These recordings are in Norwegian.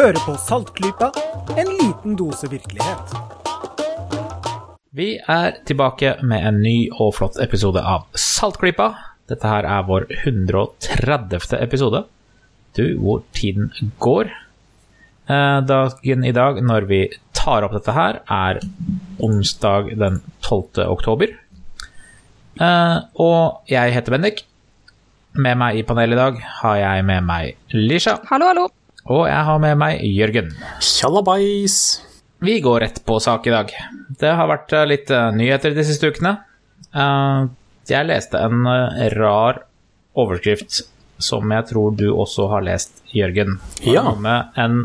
Hører på Saltklypa, en liten dose virkelighet. Vi er tilbake med en ny og flott episode av Saltklypa. Dette her er vår 130. episode. Du, hvor tiden går. Eh, Dagen i dag, når vi tar opp dette her, er onsdag den 12. oktober. Eh, Og jeg heter Bendik. Med meg i panelet i dag har jeg med meg Lisha. Hallo, hallo. Og jeg har med meg Jørgen. Tjallabais! Vi går rett på sak i dag. Det har vært eh, litt eh, nyheter de siste ukene. Eh, Jeg leste en rar overskrift som jeg tror du også har lest, Jørgen. Ja. Med en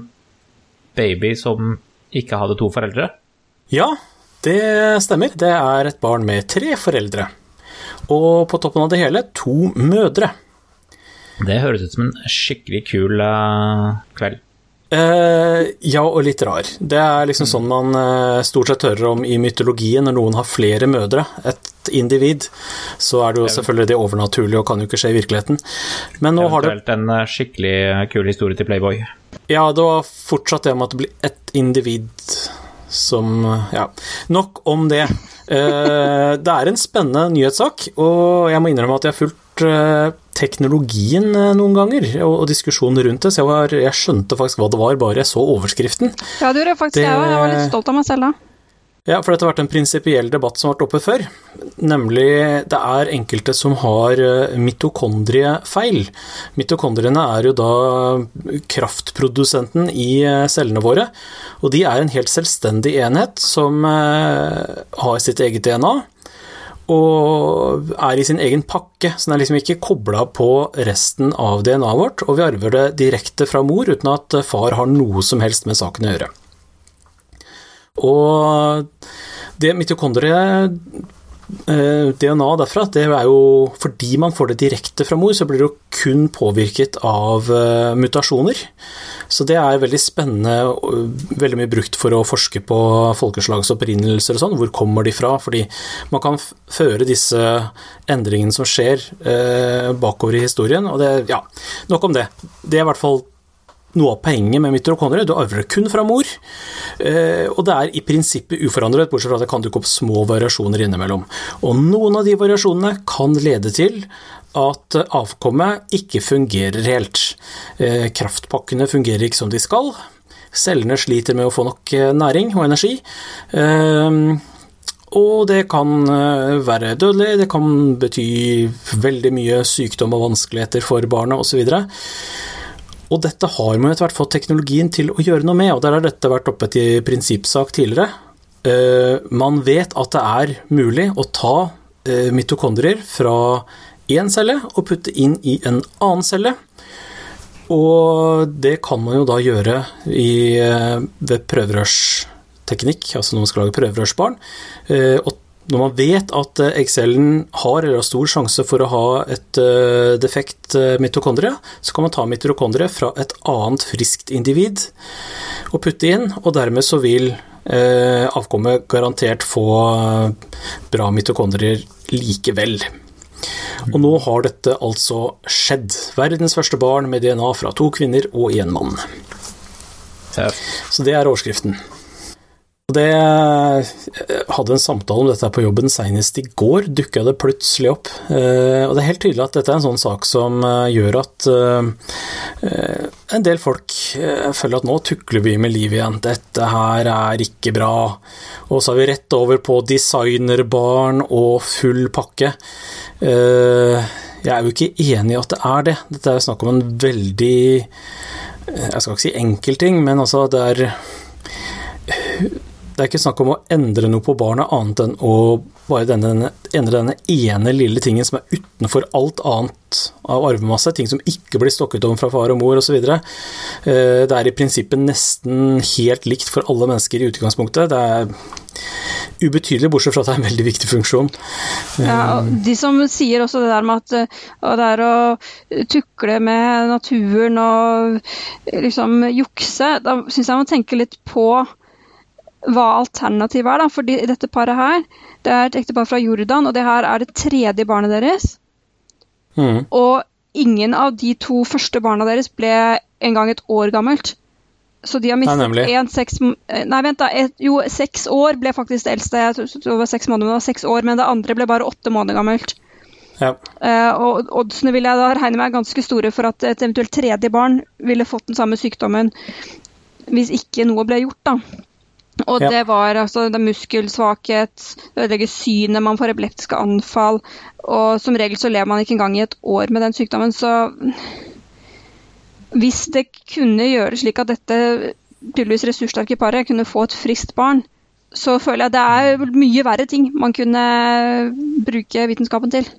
baby som ikke hadde to foreldre. Ja, det stemmer. Det er et barn med tre foreldre. Og på toppen av det hele to mødre. Det høres ut som en skikkelig kul uh, kveld. Uh, ja, og litt rar. Det er liksom sånn man uh, stort sett hører om i mytologien når noen har flere mødre, et individ. Så er det jo selvfølgelig det overnaturlige og kan jo ikke skje i virkeligheten. Men nå har det Eventuelt en skikkelig kul historie til Playboy. Ja, det var fortsatt det med at det blir ett individ som Ja, nok om det. Uh, det er en spennende nyhetssak, og jeg må innrømme at jeg har fulgt eh, teknologien eh, noen ganger, og, diskusjonen rundt det, så jeg, var, jeg skjønte faktisk hva det var, bare jeg så overskriften. Ja, det gjorde faktisk Det- jeg òg. Jeg var litt stolt av meg selv da. Ja, for dette har vært en prinsipiell debatt som har vært oppe før. Nemlig det er enkelte som har eh, mitokondriefeil. Mitokondriene er jo da kraftprodusenten i cellene våre, og de er en helt selvstendig enhet som har sitt eget DNA. Og er i sin egen pakke, så den er liksom ikke kobla på resten av DNA-et vårt. Og vi arver det direkte fra mor uten at far har noe som helst med saken å gjøre. Og det mitokondriet DNA derfra, det er jo fordi man får det direkte fra mor, så blir det jo kun påvirket av eh, mutasjoner. Så det er veldig spennende veldig mye brukt for å forske på folkeslags opprinnelser og sånn. Hvor kommer de fra? Fordi man kan føre disse endringene som skjer, eh, bakover i historien. Og det, ja, nok om det. Det er i hvert fall noe av poenget med mitokondrier. Du arver det kun fra mor, eh, og det er i prinsippet uforandret, bortsett fra at det kan dukke opp små variasjoner innimellom. Og noen av de variasjonene kan lede til at avkommet ikke fungerer helt. Eh, Kraftpakkene fungerer ikke som de skal. Cellene sliter med å få nok eh, næring og energi. Og det kan være dødelig, det kan bety veldig mye sykdom og vanskeligheter for barnet osv. Og dette har man etter hvert fått teknologien til å gjøre noe med, og der har dette vært oppe til prinsippsak tidligere. Eh, Man vet at det er mulig å ta eh, mitokondrier fra én celle og putte inn i en annen celle. Og det kan man jo da gjøre i, eh, ved prøverørsteknikk, altså når man skal lage prøverørsbarn. Og når man vet at eh, eggcellen har eller har stor sjanse for å ha et eh, defekt eh, mitokondrie, så kan man ta mitokondrie fra et annet friskt individ og putte inn, og dermed så vil eh, avkommet garantert få eh, bra mitokondrier likevel. Og nå har dette altså skjedd. Verdens første barn med DNA fra to kvinner og én mann. Så det er overskriften. Det jeg hadde en samtale om dette på jobben senest i går, dukka det plutselig opp. Eh, Og det er helt tydelig at dette er en sånn sak som eh, gjør at eh, eh, en del folk eh, føler at nå tukler vi med livet igjen. Dette her er ikke bra. Og så er vi rett over på designerbarn og full pakke. Eh, Jeg er jo ikke enig i at det er det. Dette er snakk om en veldig eh, Jeg skal ikke si enkel ting, men altså det er det er ikke snakk om å endre noe på barnet annet enn å bare denne, endre denne ene lille tingen som er utenfor alt annet av arvemasse, ting som ikke blir stokket om fra far og mor osv. Det er i prinsippet nesten helt likt for alle mennesker i utgangspunktet. Det er ubetydelig, bortsett fra at det er en veldig viktig funksjon. Ja, og de som sier også det der med at eh, det er å tukle med naturen og eh, liksom jukse, da syns jeg man tenker litt på hva alternativet er. da, fordi dette paret her, det er et ektepar fra Jordan, og det her er det tredje barnet deres. Mm. Og ingen av de to første barna deres ble engang et år gammelt. Så de har mistet én seks Nei, vent, da. Et, jo, seks år ble faktisk det eldste. Jeg tror det var seks måneder, men det var seks år, men det andre ble bare åtte måneder gammelt. Ja. Uh, og oddsene vil jeg da regne med er ganske store for at et eventuelt tredje barn ville fått den samme sykdommen hvis ikke noe ble gjort. da. Og ja. det var altså det muskelsvakhet, ødelegger synet, man får epileptiske anfall. Og som regel så lever man ikke engang i et år med den sykdommen. Så hvis det kunne gjøre slik at dette tydeligvis ressurssterke paret kunne få et friskt barn, så føler jeg det er mye verre ting man kunne bruke vitenskapen til.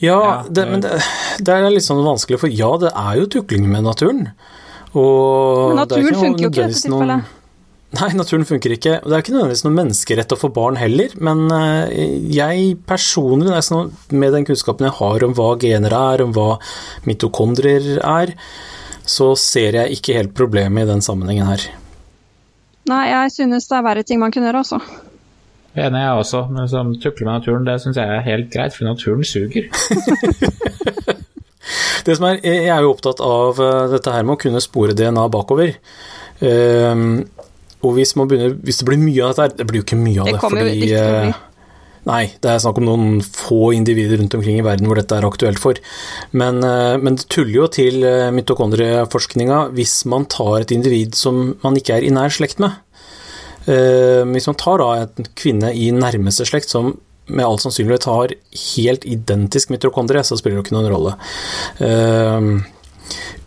Ja, det, men det, det, er litt sånn vanskelig, for ja, det er jo tukling med naturen. Og men naturen funker jo ikke i dette tilfellet. Nei, naturen funker ikke. Det er ikke nødvendigvis noen menneskerett å få barn heller, men eh, jeg personlig, sånn, med den kunnskapen jeg har om hva gener er, om hva mitokondrier er, så ser jeg ikke helt problemet i den sammenhengen her. Nei, jeg synes det er verre ting man kunne gjøre, altså. Enig jeg også, men som tukler med naturen, det syns jeg er helt greit, for naturen suger. det som er, jeg er jo opptatt av eh, dette her med å kunne spore DNA bakover. Um, og hvis, begynner, hvis, det blir mye av dette her Det blir jo ikke mye av det. det fordi, jo ikke til å bli. Nei, det er snakk om noen få individer rundt omkring i verden hvor dette er aktuelt for. Men, eh, men det tuller jo til mitokondrieforskninga hvis man tar et individ som man ikke er i nær slekt med. Eh, hvis man tar da en kvinne i nærmeste slekt som med all sannsynlighet har helt identisk mitokondrie, så spiller det ikke noen rolle. Uh,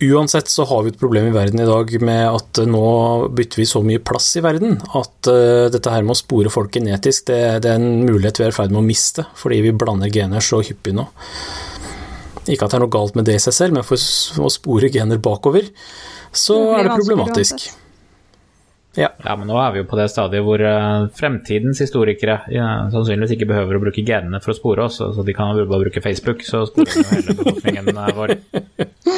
uansett så har vi et problem i verden i dag med at nå bytter vi så mye plass i verden at uh, dette her med å spore folk genetisk, det, det, er en mulighet vi er i ferd med å miste, fordi vi blander gener så hyppig nå. Ikke at det er noe galt med det i seg selv, men for å spore gener bakover, så er det problematisk. Ja. ja. men nå er vi jo på det stadiet hvor uh, fremtidens historikere ja, sannsynligvis ikke behøver å bruke genene for å spore oss, så de kan jo bare bruke Facebook, så sporer jo hele befolkningen vår.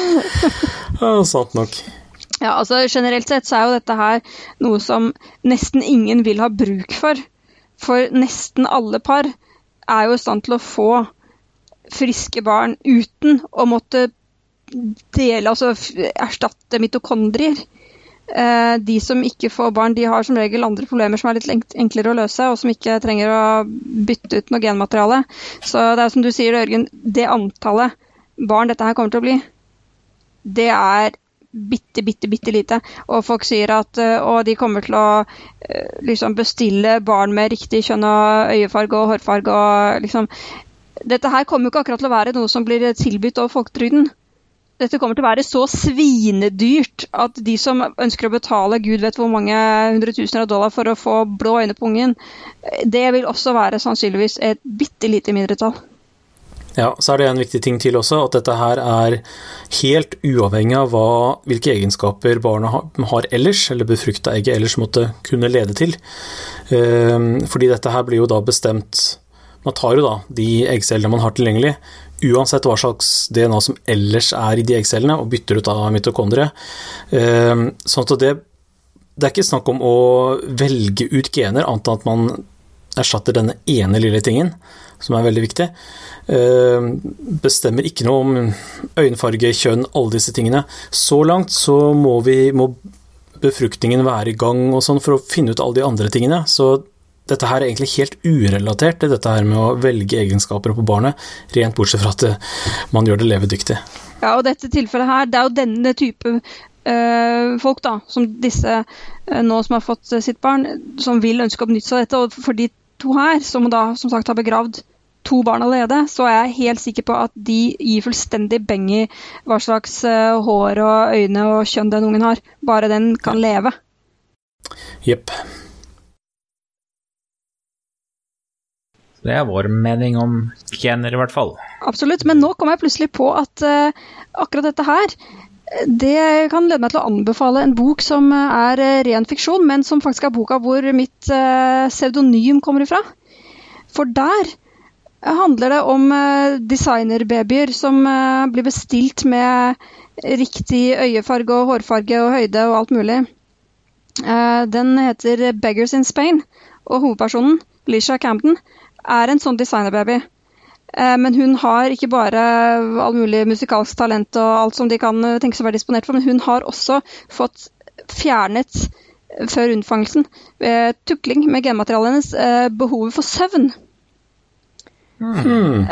ja, sant nok. Ja, altså Generelt sett så er jo dette her noe som nesten ingen vil ha bruk for. For nesten alle par er jo i stand til å få friske barn uten å måtte dele, altså erstatte mitokondrier. Eh, de som ikke får barn, de har som regel andre problemer som er litt enklere å løse, og som ikke trenger å bytte ut noe genmateriale. Så det er som du sier, Ørgen, det antallet barn dette her kommer til å bli, det er bitte, bitte, bitte lite. Og folk sier at og eh, de kommer til å eh, liksom bestille barn med riktig kjønn og øyefarge og hårfarge og liksom Dette her kommer jo ikke akkurat til å være noe som blir tilbudt over folketrygden dette kommer til å være så svinedyrt at de som ønsker å betale gud vet hvor mange hundretusener av dollar for å få blå øyne på ungen, det vil også være sannsynligvis et bitte lite mindretall. Ja, så er det en viktig ting til også, at dette her er helt uavhengig av hva, hvilke egenskaper barna har ellers, eller befrukta egget ellers måtte kunne lede til. Ehm, fordi dette her blir jo da bestemt Man tar jo da de eggcellene man har tilgjengelig, uansett hva slags DNA som ellers er i de eggcellene, og bytter ut av mitokondriet. Ehm, sånn at det, det er ikke snakk om å velge ut gener, annet enn at man erstatter denne ene lille tingen, som er veldig viktig. Ehm, bestemmer ikke noe om øyenfarge, kjønn, alle disse tingene. Så langt så må, vi, må befruktningen være i gang og sånn for å finne ut alle de andre tingene. Så dette her er egentlig helt urelatert til dette her med å velge egenskaper på barnet, rent bortsett fra at man gjør det levedyktig. Ja, og dette tilfellet her, det er jo denne type øh, folk da, som disse øh, nå som har fått sitt barn, som vil ønske å benytte seg av dette. Og for de to her, som da som sagt har begravd to barn allerede, så er jeg helt sikker på at de gir fullstendig beng i hva slags hår og øyne og kjønn den ungen har, bare den kan leve. Jepp. Det er vår mening om kjenner i hvert fall. Absolutt, men nå kom jeg plutselig på at uh, akkurat dette her det kan lede meg til å anbefale en bok som er uh, ren fiksjon, men som faktisk er boka hvor mitt uh, pseudonym kommer ifra. For der handler det om designerbabyer som blir bestilt med riktig øyefarge og hårfarge og høyde og alt mulig. Den heter 'Beggars in Spain', og hovedpersonen, Lisha Camden, er en sånn designerbaby. Eh, men hun har ikke bare all mulig musikalsk talent og alt som de kan tenke seg å være disponert for, men hun har også fått fjernet eh, før unnfangelsen tukling med genmaterialet hennes eh, behovet for søvn. Mm.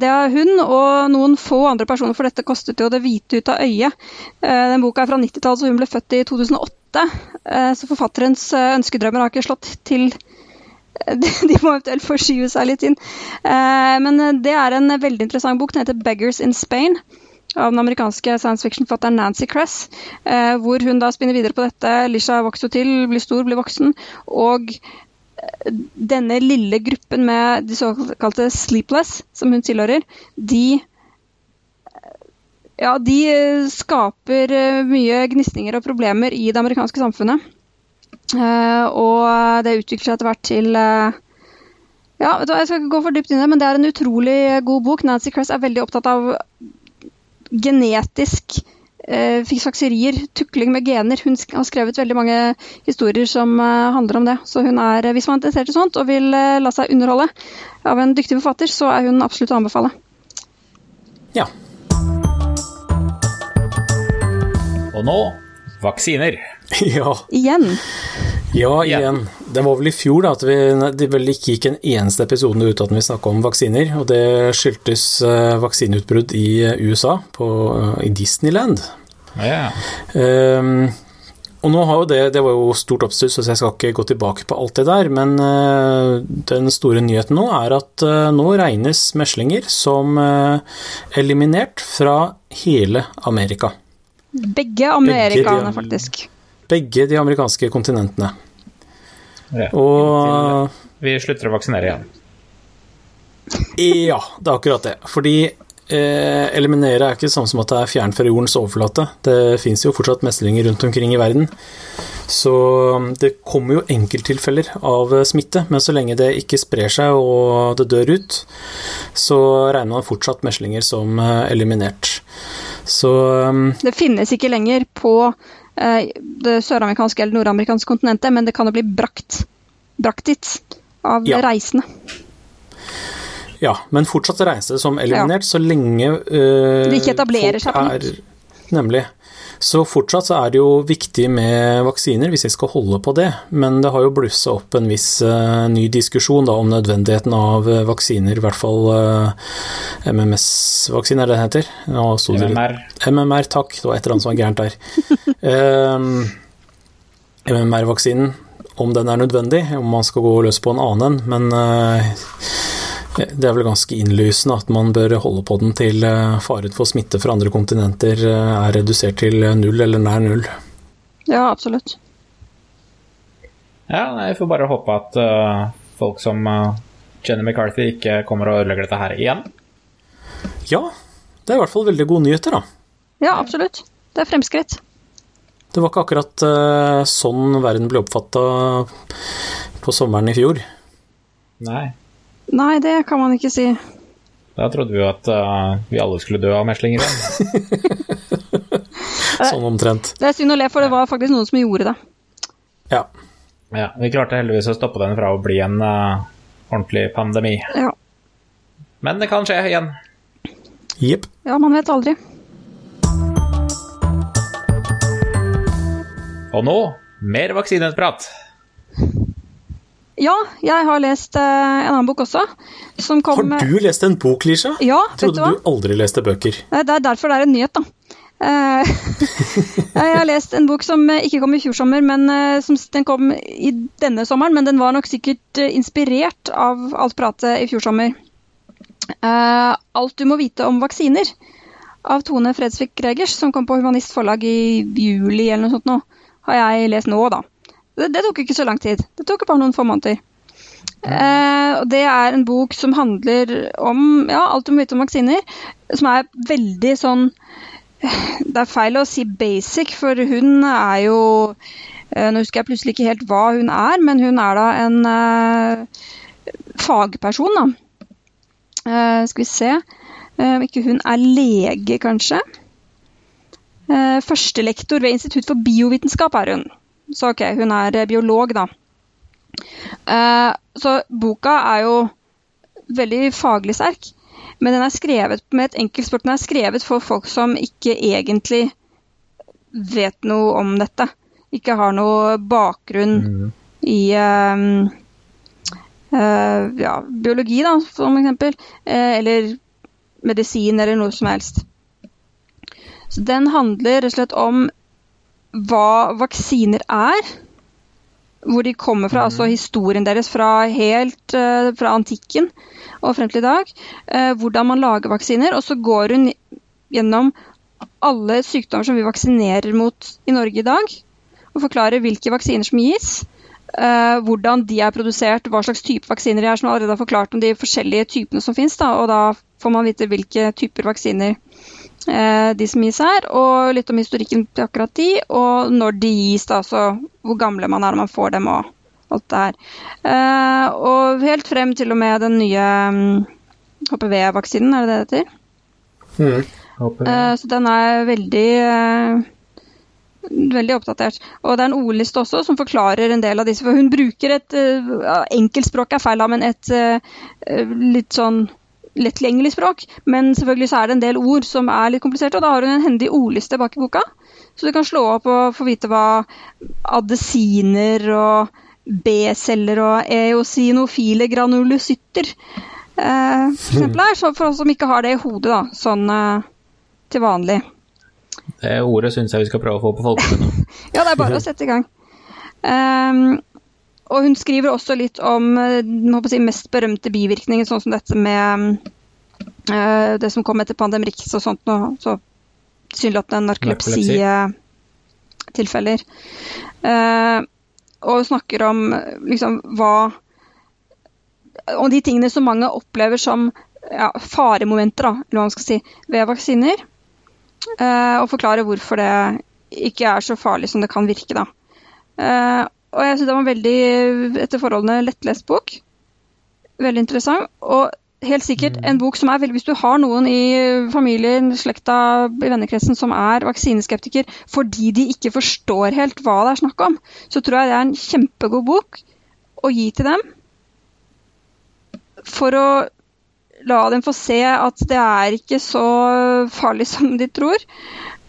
Det har hun og noen få andre personer, for dette kostet jo det hvite ut av øyet. Den boka er fra 90-tallet, så hun ble født i 2008. Så forfatterens ønskedrømmer har ikke slått til de må eventuelt forskyve seg litt inn. Eh, men eh, det er en veldig interessant bok. Den heter 'Beggars in Spain' av den amerikanske science fiction-forfatteren Nancy Cress. Eh, hvor hun da spinner videre på dette. Lisha vokser til, blir stor, blir voksen. Og denne lille gruppen med de såkalte 'sleepless', som hun tilhører, de ja, de skaper mye gnisninger og problemer i det amerikanske samfunnet. Uh, og det utvikler seg etter hvert til uh, Ja, jeg skal ikke gå for dypt inn i det, men det er en utrolig god bok. Nancy Cress er veldig opptatt av genetisk uh, fiksfakserier, tukling med gener. Hun har skrevet veldig mange historier som handler om det. Så hun er, hvis man er interessert i sånt og vil la seg underholde av en dyktig forfatter, så er hun absolutt å anbefale. Ja. Og nå vaksiner. Ja. Igjen. Ja, igjen. Det var vel i fjor da, at vi, det vel ikke gikk en eneste episode uten at vi snakka om vaksiner. Og det skyldtes uh, vaksineutbrudd i uh, USA, på, uh, i Disneyland. Ja. Um, og nå har jo det, det var jo stort oppstuss, så jeg skal ikke gå tilbake på alt det der. Men den store nyheten nå er at nå regnes meslinger som eliminert fra hele Amerika. Begge amerikanerne, faktisk. Begge de amerikanske kontinentene. Ja. Og Vi slutter å vaksinere igjen. Ja, det er akkurat det. Fordi eh, eliminere er ikke sånn som at det er fjernt fra jordens overflate. Det fins jo fortsatt meslinger rundt omkring i verden. Så det kommer jo enkelttilfeller av smitte, men så lenge det ikke sprer seg og det dør ut, så regner man fortsatt meslinger som eh, eliminert. Så Det finnes ikke lenger på Eh, det søramerikanske eller nordamerikanske kontinentet, men det kan jo bli brakt, brakt dit av ja. reisende. Ja, men fortsatt reise som eliminert ja. så lenge uh, Det ikke etablerer seg på nytt. Nemlig. Så fortsatt så er det jo viktig med vaksiner, hvis vi skal holde på det. Men det har jo blussa opp en viss uh, ny diskusjon da, om nødvendigheten av uh, vaksiner, i hvert fall uh, MMS-vaksine, er det det heter? MMR. MMR, takk. Det var et eller annet som var gærent der. MMR-vaksinen, om den er nødvendig, om man skal gå løs på en annen, men det er vel ganske innlysende at man bør holde på den til eh, faren for smitte fra andre kontinenter eh, er redusert til null eller nær null. Ja, absolutt. Ja, jeg får bare håpe at uh, folk som uh, Jenny McCarthy ikke kommer og ødelegger dette her igjen. Ja, det er i hvert fall veldig gode nyheter, da. Ja, absolutt. Det er fremskritt. Det var ikke akkurat uh, sånn verden ble oppfatta på sommeren i fjor. Nei. Nei, det kan man ikke si. Da trodde vi jo at uh, vi alle skulle dø av meslinger sånn omtrent. Det er synd å le, for det var faktisk noen som gjorde det. Ja. ja vi klarte heldigvis å stoppe den fra å bli en uh, ordentlig pandemi. Ja. Men det kan skje igjen. Jepp. Ja, man vet aldri. Og nå mer vaksineprat. Ja, jeg har lest uh, en annen bok også. Kom, har du lest en bok, Lisha? Ja, jeg trodde du, du aldri leste bøker. Det er derfor det er en nyhet, da. Uh, jeg har lest en bok som ikke kom i fjor sommer, men uh, som, den kom i denne sommeren. Men den var nok sikkert inspirert av alt pratet i fjor sommer. alt du må vite om vaksiner av Tone Fredsvik Gregers, som kom på Humanist forlag i juli eller noe sånt nå, har jeg lest nå, da. Det, det, tok ikke så lang tid. Det tok bare noen få måneder. Eh, og det er en bok som handler om ja, alt du må vite om vaksiner. Som er veldig sånn Det er feil å si basic, for hun er jo eh, Nå husker jeg plutselig ikke helt hva hun er, men hun er da en eh, fagperson, da. Eh, skal vi se eh, Om ikke hun er lege, kanskje. Eh, førstelektor ved Institutt for biovitenskap er hun. Så ok, hun er eh, biolog, da. Uh, så boka er jo veldig faglig sterk. Men den er skrevet med et enkelt språk. Den er skrevet for folk som ikke egentlig vet noe om dette. Ikke har noe bakgrunn mm. i um, uh, ja, biologi, da, som eksempel. Uh, eller medisin, eller noe som helst. Så den handler rett og slett om hva vaksiner er. Hvor de kommer fra, mm. altså historien deres fra helt uh, fra antikken og frem til i dag. Uh, hvordan man lager vaksiner. Og så går hun gjennom alle sykdommer som vi vaksinerer mot i Norge i dag. Og forklarer hvilke vaksiner som gis. Uh, hvordan de er produsert, hva slags type vaksiner de er, som allerede har forklart om de forskjellige typene som finnes. Da, og da får man vite hvilke typer vaksiner de som gis her, og litt om historikken til akkurat de, og når de gis, da, så hvor gamle man er når man får dem og alt det her. Uh, og helt frem til og med den nye mm, HPV-vaksinen, er det det det heter? Mm, så den er veldig veldig oppdatert. Og det er en ordliste også som forklarer en del av disse. For hun bruker et Enkeltspråk er feil, men et litt sånn letttilgjengelig språk. Men selvfølgelig så er det en del ord som er litt kompliserte, og da har hun en hendig ordliste bak i boka. Så du kan slå opp og få vite hva adesiner og B-celler og eosinofile granulocytter eh, for eksempel er. Så for oss som ikke har det i hodet, da, sånn eh, til vanlig. Det ordet syns jeg vi skal prøve å få på folkemunne. ja, det er bare å sette i gang. Um, og hun skriver også litt om den si, mest berømte bivirkninger, sånn som dette med uh, det som kom etter pandemrix og sånt nå. Så tilsynelatende narkolepsitilfeller. Uh, og snakker om liksom hva Om de tingene som mange opplever som ja, faremomenter, da, eller hva man skal si, ved vaksiner. Uh, og forklare hvorfor det ikke er så farlig som det kan virke. Da. Eh, og jeg syns det var veldig, etter forholdene, lettlest bok. Veldig interessant. Og helt sikkert en bok som er veldig Hvis du har noen i familien, slekta, i vennekretsen som er vaksineskeptiker fordi de ikke forstår helt hva det er snakk om, så tror jeg det er en kjempegod bok å gi til dem. For å la dem få se at det er ikke så farlig som de tror.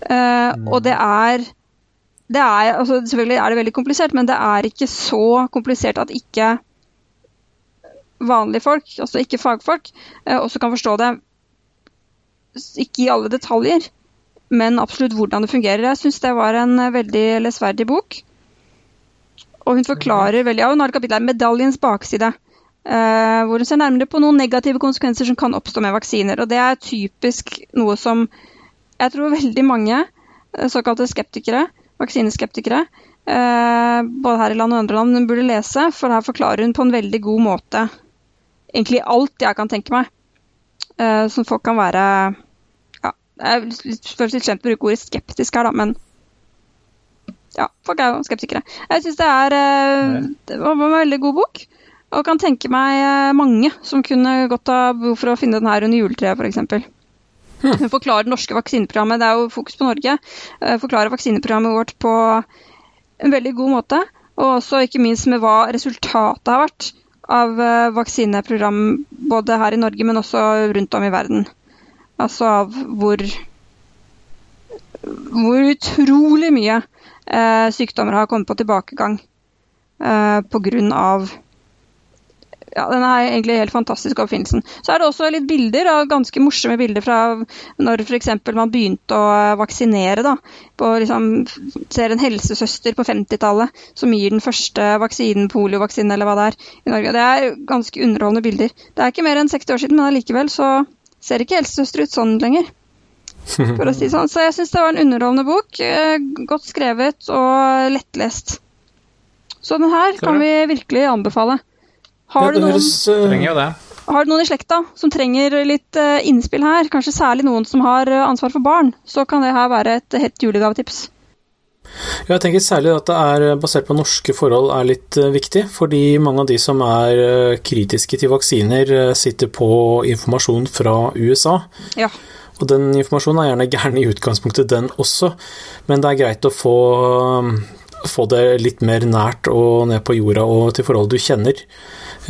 Mm. Og det er, det er altså Selvfølgelig er det veldig komplisert, men det er ikke så komplisert at ikke vanlige folk, altså ikke fagfolk, uh, også kan forstå det. Ikke i alle detaljer, men absolutt hvordan det fungerer. Jeg syns det var en veldig lesverdig bok. Og hun forklarer veldig, ja, hun har et kapittel her, 'Medaljens bakside'. Uh, hvor hun ser nærmere på noen negative konsekvenser som kan oppstå med vaksiner. Og det er typisk noe som jeg tror veldig mange såkalte skeptikere, vaksineskeptikere, uh, både her i land og andre land, burde lese. For her forklarer hun på en veldig god måte egentlig alt jeg kan tenke meg. som folk kan være ja, Jeg føles litt slemt å bruke ordet skeptisk her, da, men ja, folk er jo skeptikere. Jeg syns det er det var en veldig god bok. Og kan tenke meg eh, mange som kunne godt ha behov for å finne den her under juletreet, f.eks. Hun forklarer det norske vaksineprogrammet, det er jo fokus på Norge, Forklare vaksineprogrammet vårt på en veldig god måte. Og også ikke minst med hva resultatet har vært av eh, vaksineprogram både her i Norge, men også rundt om i verden. Altså av hvor hvor utrolig mye eh, sykdommer har kommet på tilbakegang eh, pga ja, den er egentlig helt fantastisk, oppfinnelsen. Så er det også litt bilder, ganske morsomme bilder fra når f.eks. man begynte å vaksinere. da, på liksom, Ser en helsesøster på 50-tallet som gir den første vaksinen, poliovaksinen eller hva det er, i Norge. Det er ganske underholdende bilder. Det er ikke mer enn 60 år siden, men allikevel så ser ikke helsesøster ut sånn lenger. For å si sånn. Så jeg syns det var en underholdende bok. Eh, godt skrevet og lettlest. Så den her kan vi virkelig anbefale. Har du, noen, uh... har du noen i slekta som trenger litt uh, innspill her, kanskje særlig noen som har uh, ansvar for barn, så kan det her være et hett julegavetips. Jeg tenker særlig at det er basert på norske forhold er litt viktig, fordi mange av de som er kritiske til vaksiner, sitter på informasjon fra USA. Ja. Og den informasjonen er gjerne gæren i utgangspunktet, den også, men det er greit å få, få det litt mer nært og ned på jorda og til forhold du kjenner.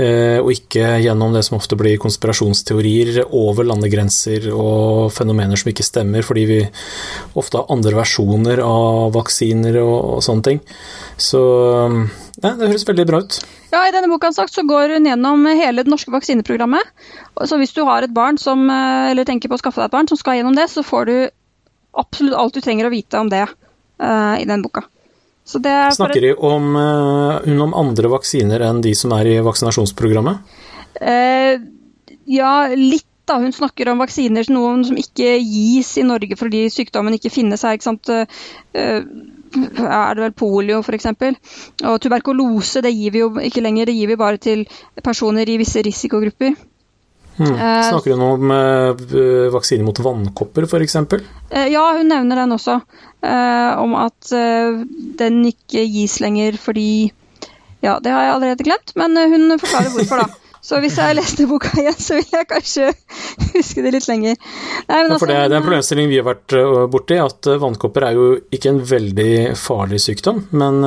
Eh, og ikke gjennom det som ofte blir konspirasjonsteorier over landegrenser og fenomener som ikke stemmer, fordi vi ofte har andre versjoner av vaksiner og, sånne ting. Så ja, det høres veldig bra ut. Ja, I denne boka sagt, så går hun gjennom hele det norske vaksineprogrammet. Så hvis du har et barn som, eh, eller tenker på å skaffe deg et barn som skal gjennom det, så får du absolutt alt du trenger å vite om det uh, i den boka. Snakker de om, uh, hun om andre vaksiner enn de som er i vaksinasjonsprogrammet? Uh, ja, litt. da. Hun snakker om vaksiner noen som ikke gis i Norge fordi sykdommen ikke finnes her. ikke sant? Uh, er det vel polio f.eks. Og tuberkulose det gir vi jo ikke lenger, det gir vi bare til personer i visse risikogrupper. Hmm. Snakker hun om uh, vaksine mot vannkopper f.eks.? Uh, ja, hun nevner den også. Om at den ikke gis lenger fordi Ja, det har jeg allerede glemt, men hun forklarer hvorfor, da. Så hvis jeg leste boka igjen, så vil jeg kanskje huske det litt lenger. Nei, ja, for det, det er en problemstilling vi har vært borti, at vannkopper er jo ikke en veldig farlig sykdom. Men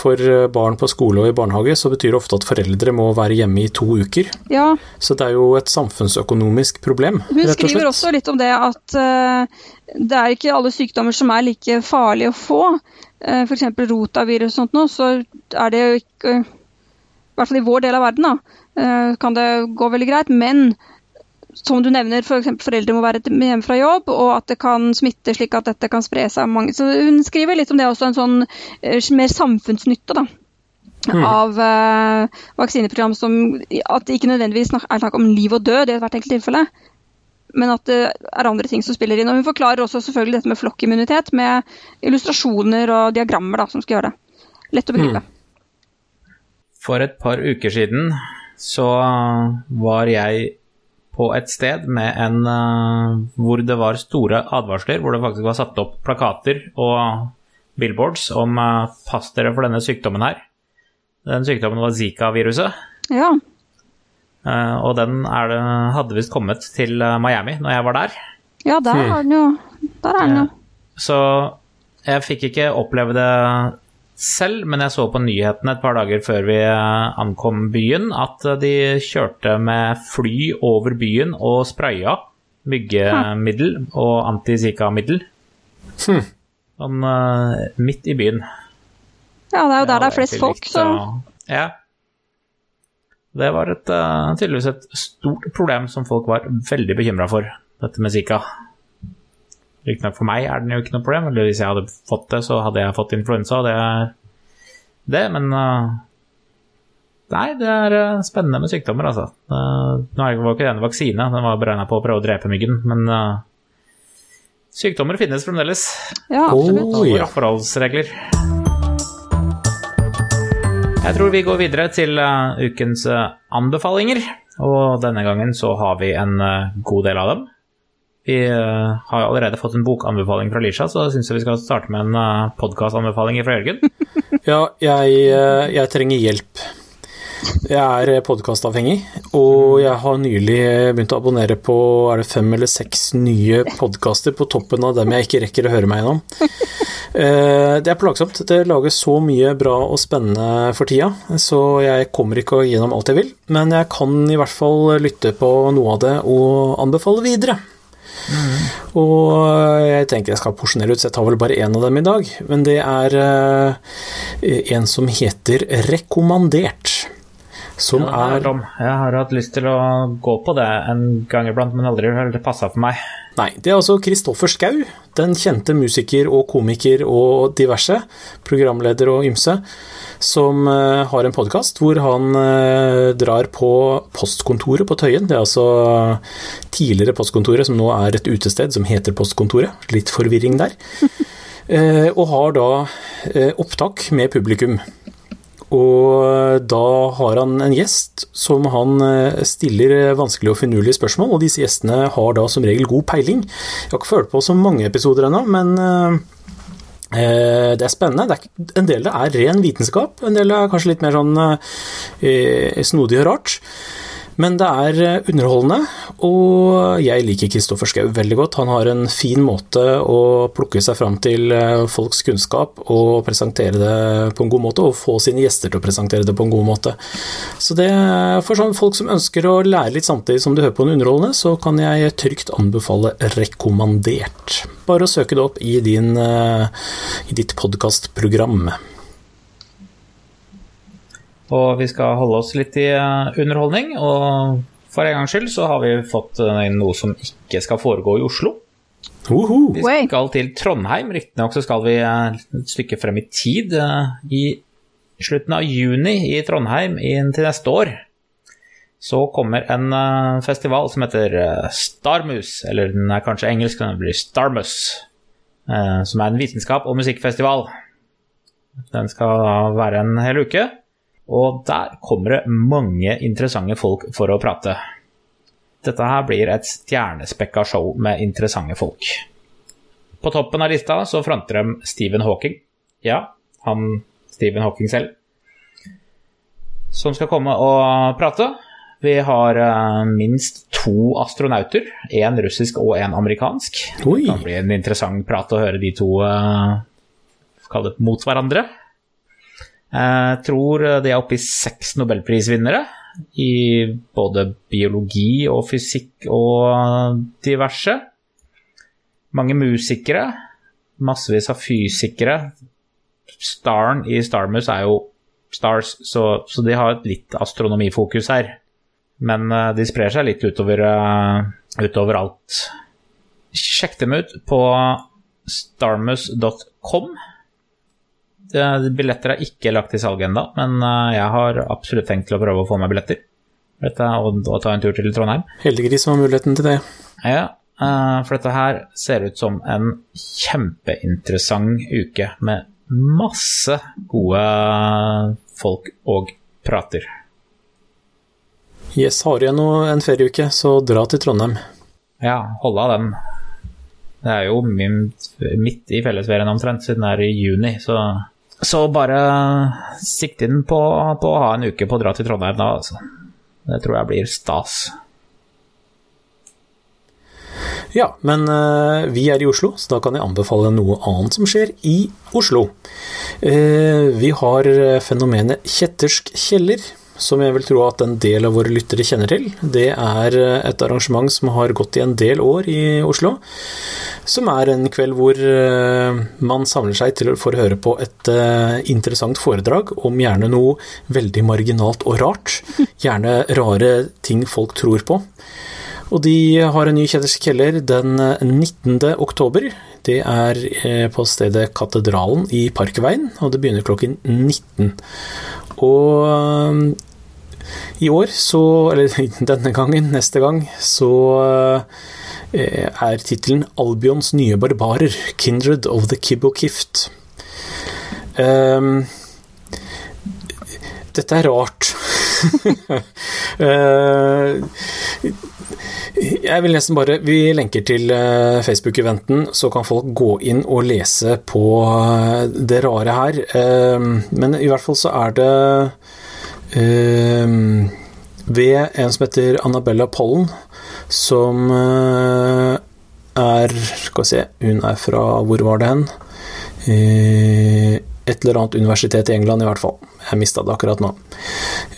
for barn på skole og i barnehage så betyr det ofte at foreldre må være hjemme i to uker. Ja. Så det er jo et samfunnsøkonomisk problem. Hun skriver også litt om det at uh, det er ikke alle sykdommer som er like farlige å få. Uh, F.eks. rotavirus og sånt noe, så er det jo ikke I hvert fall i vår del av verden da, kan det gå veldig greit. Men som du nevner, f.eks. For foreldre må være hjemme fra jobb, og at det kan smitte slik at dette kan spre seg. Mange. Så hun skriver litt om det også, en sånn uh, mer samfunnsnytte da, mm. av uh, vaksineprogram. Som, at det ikke nødvendigvis er snakk om liv og død i hvert enkelt tilfelle, men at det er andre ting som spiller inn. Og Hun forklarer også selvfølgelig dette med flokkimmunitet med illustrasjoner og diagrammer da, som skal gjøre det lett å begripe. Mm. For et par uker siden så var jeg på et sted med en uh, hvor det var store advarsler, hvor det faktisk var satt opp plakater og billboards om uh, pass dere for denne sykdommen her. Den sykdommen var Zika-viruset. Ja. Uh, og den det, hadde visst kommet til Miami når jeg var der. Ja, der er den jo. Der er den jo. Så jeg fikk ikke oppleve det selv, men jeg så på nyhetene et par dager før vi eh, ankom byen, at eh, de kjørte med fly over byen og spraya myggemiddel og anti-zika-middel. Hm. Sånn uh, midt i byen. Ja, det er jo der det er flest folk, så Ja. Det var et, uh, tydeligvis et stort problem som folk var veldig bekymra for, dette med zika. Riktignok for meg er den jo ikke noe problem, eller hvis jeg hadde fått det, så hadde jeg fått influensa. Det er det, men uh, Nei, det er uh, spennende med sykdommer, altså. Uh, nå var ikke det en vaksine, den var beregna på å prøve å drepe myggen, men sykdommer finnes fremdeles. Ja, absolutt. Og ja. forholdsregler. Jeg tror vi går videre til ukens anbefalinger, og denne gangen så har vi en god del av dem. Vi uh, har allerede fått en bokanbefaling fra Lisha, så syns jeg vi skal starte med en uh, podkastanbefaling fra Jørgen. ja, jeg, uh, jeg, trenger hjelp. Jeg er podkastavhengig, og jeg har nylig begynt å abonnere på er det fem eller seks nye podkaster på toppen av dem jeg ikke rekker å høre meg gjennom. Det er plagsomt. Det lages så mye bra og spennende for tida, så jeg kommer ikke gjennom alt jeg vil. Men jeg kan i hvert fall lytte på noe av det og anbefale videre. Og jeg tenker jeg skal porsjonere ut, så jeg tar vel bare én av dem i dag. Men det er uh, en som heter Rekommandert. Som ja, er Jeg har hatt lyst til å gå på det en gang iblant, men aldri har det passa for meg. Nei, det er altså Kristoffer Schou, den kjente musiker og komiker og diverse, programleder og ymse, som uh, har en podkast hvor han uh, drar på postkontoret på Tøyen. Det er altså tidligere postkontoret, som nå er et utested som heter Postkontoret. Litt forvirring der. uh, og har da opptak med publikum. Og da har han en gjest som han eh, stiller vanskelige og finurlige spørsmål, og disse gjestene har da som regel god peiling. Jeg har ikke følt på så mange episoder ennå, men eh, eh, det er spennende. En del er ren vitenskap, en del er kanskje litt mer sånn snodig og rart. Men det er eh, underholdende, og jeg liker Kristoffer Schou veldig godt. Han har en fin måte å plukke seg fram til eh, folks kunnskap og presentere det på en god måte, og få sine gjester til å presentere det på en god måte. Så det for sånn folk som ønsker å lære litt samtidig som du hører på en underholdende, så kan jeg trygt anbefale rekommandert. Bare å søke det opp i, din, i ditt podkastprogram. Og vi skal holde oss litt i eh, underholdning. Og for en gangs skyld så har vi fått eh, noe som ikke skal foregå i Oslo. Uhuh. Vi skal til Trondheim. Riktignok så skal vi eh, et stykke frem i tid. I slutten av juni i Trondheim inn til neste år så kommer en festival som heter Starmus, eller den er kanskje engelsk, den blir Starmus, som er en vitenskap- og musikkfestival. Den skal være en hel uke. Og der kommer det mange interessante folk for å prate. Dette her blir et stjernespekka show med interessante folk. På toppen av lista så fronter de Stephen Hawking. Ja, han Stephen Hawking selv. Som skal komme og prate. Vi har uh, minst to astronauter. Én russisk og én amerikansk. Oi. Det kan bli en interessant prat å høre de to uh, mot hverandre. Jeg tror de er oppe i seks nobelprisvinnere i både biologi og fysikk og diverse. Mange musikere, massevis av fysikere. Staren i Starmus er jo Stars, så, så de har et litt astronomifokus her. Men uh, de sprer seg litt utover, uh, utover alt. Sjekk dem ut på starmus.com. Billetter er ikke lagt i salg ennå, men eh, jeg har absolutt tenkt til å prøve å få meg billetter. Dette, og, og ta en tur til Trondheim. Heldiggris som har muligheten til det. Ja, eh, for dette her ser ut som en kjempeinteressant uke med masse gode folk og prater. Yes, har igjen en ferieuke, så dra til Trondheim. Ja, holde av den. Det er jo midt i fellesferien omtrent, siden det er i juni, så så bare sikt inn på, på, å ha en uke på å dra til Trondheim da, altså. Det tror jeg blir stas. Ja, men uh, vi er i Oslo, så da kan jeg anbefale noe annet som skjer i Oslo. Uh, vi har fenomenet kjettersk kjeller som jeg vil tro at en del av våre lyttere kjenner til. Det er eh, et arrangement som har gått i en del år i Oslo. Som er en kveld hvor eh, man samler seg til for å høre på et eh, interessant foredrag om gjerne noe veldig marginalt og rart. Gjerne rare ting folk tror på. Og de har en ny Kjettersk Keller den 19. oktober. Det er på stedet Katedralen i Parkveien, og det begynner klokken 19. Og i år, så Eller denne gangen, neste gang, så eh, er tittelen 'Albions nye barbarer. Kindred of the Kibbokift'. Um, dette er rart. uh, jeg vil nesten bare Vi lenker til uh, Facebook-eventen, så kan folk gå inn og lese på det rare her. Uh, men i hvert fall så er det Ehm, ved en som heter Annabella Pollen, som eh, er Skal vi se, hun er fra Hvor var det hen? Et eller annet universitet i England, i hvert fall. Jeg mista det akkurat nå.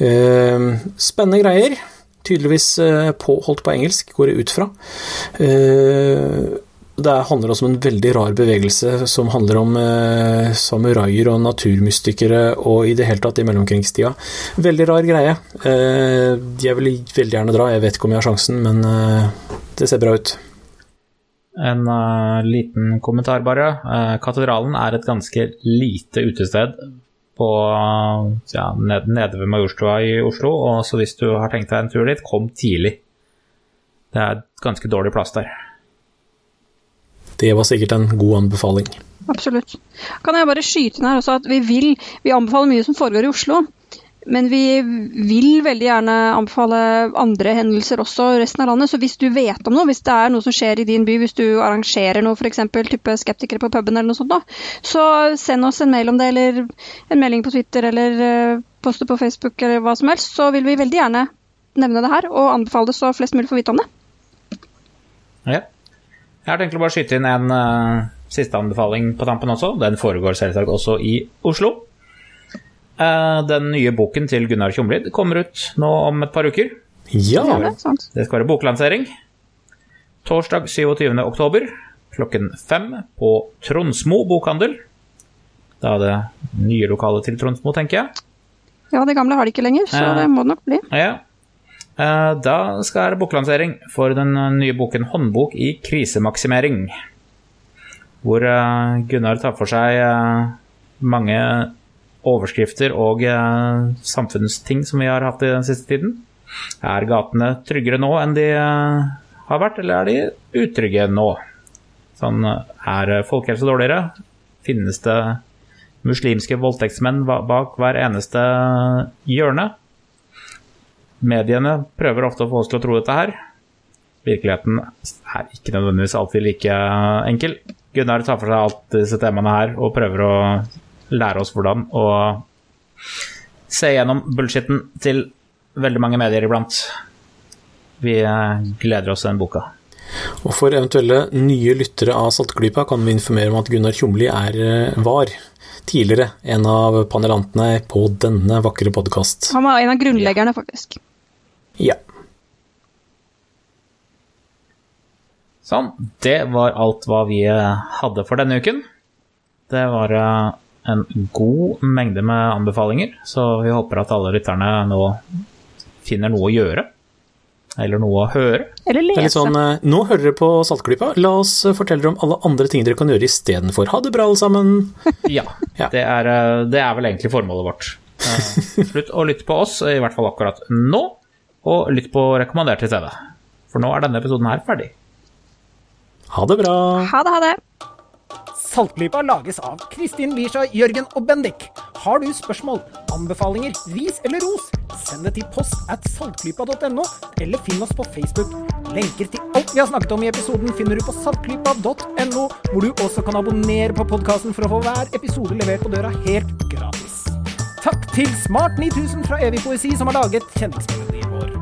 Ehm, spennende greier. Tydeligvis eh, påholdt på engelsk, går jeg ut fra. Det handler også om en veldig rar bevegelse som handler om eh, samuraier og naturmystikere og i det hele tatt i mellomkrigstida. Veldig rar greie. Eh, jeg vil veldig gjerne dra, jeg vet ikke om jeg har sjansen, men eh, det ser bra ut. En uh, liten kommentar, bare. Uh, katedralen er et ganske lite utested på uh, ja, ned, nede ved Majorstua i Oslo, og så hvis du har tenkt deg en tur dit, kom tidlig. Det er ganske dårlig plass der. Det var sikkert en god anbefaling. Absolutt. Kan jeg bare skyte inn her også at vi vil Vi anbefaler mye som foregår i Oslo. Men vi vil veldig gjerne anbefale andre hendelser også resten av landet. Så hvis du vet om noe, hvis det er noe som skjer i din by, hvis du arrangerer noe f.eks. type skeptikere på puben eller noe sånt, da, så send oss en mail om det, eller en melding på Twitter eller uh, poste på Facebook eller hva som helst. Så vil vi veldig gjerne nevne det her og anbefale det så flest mulig får vite om det. Ja. Jeg har tenkt å bare skyte inn en uh, siste anbefaling på tampen også. Den foregår selvsagt også i Oslo. Uh, den nye boken til Gunnar Tjomlid kommer ut nå om et par uker. Ja. Det, er. Det skal være boklansering. Torsdag 27. oktober klokken fem på Tronsmo bokhandel. Da er det nye lokalet til Tronsmo, tenker jeg. Ja, det gamle har de ikke lenger, så det må det nok bli. Ja. Eh, Da skal det boklansering for den eh, nye boken 'Håndbok i krisemaksimering'. Hvor eh, Gunnar tar for seg mange overskrifter og samfunnsting som vi har hatt i den siste tiden. Er gatene tryggere nå enn de har vært, eller er de utrygge nå? Sånn, er eh, folkehelse dårligere? Finnes det muslimske voldtektsmenn bak hver eneste hjørne? Mediene prøver ofte å få oss til å tro dette her. Virkeligheten er ikke nødvendigvis alltid like enkel. Gunnar tar for seg alt disse temaene her og prøver å lære oss hvordan å se gjennom bullshitten til veldig mange medier iblant. Vi eh, gleder oss til den boka. Og for eventuelle nye lyttere av Saltklypa kan vi informere om at Gunnar Tjomli er, eh, var tidligere en av panelantene på denne vakre podkast. Han var en av grunnleggerne, faktisk. Ja. Sånn, det var alt hva vi eh, hadde for denne uken. Det var eh, en god mengde med anbefalinger, så vi håper at alle lytterne nå finner noe å gjøre. Eller noe å høre. Eller er lese. sånn eh, Nå hører dere på Saltklypa, la oss fortelle dere om alle andre ting dere kan gjøre istedenfor. Ha det bra, alle sammen. Ja, Ja. Det, er, det er vel egentlig formålet vårt. Slutt å lytte på oss, i hvert fall akkurat nå, og lytt på rekommandert i TV. For nå er denne episoden her ferdig. Ha det bra. Ha det, ha det. Saltklypa lages av Kristin Lisha, Jørgen og Bendik. Har du spørsmål, anbefalinger, ris eller ros, send det til post at saltklypa.no, eller finn oss på Facebook. Lenker til alt vi har snakket om i episoden finner du på saltklypa.no, hvor du også kan abonnere på podkasten for å få hver episode levert på døra helt gratis. Takk til Smart 9000 fra Evig poesi, som har laget kjendismelodien vår.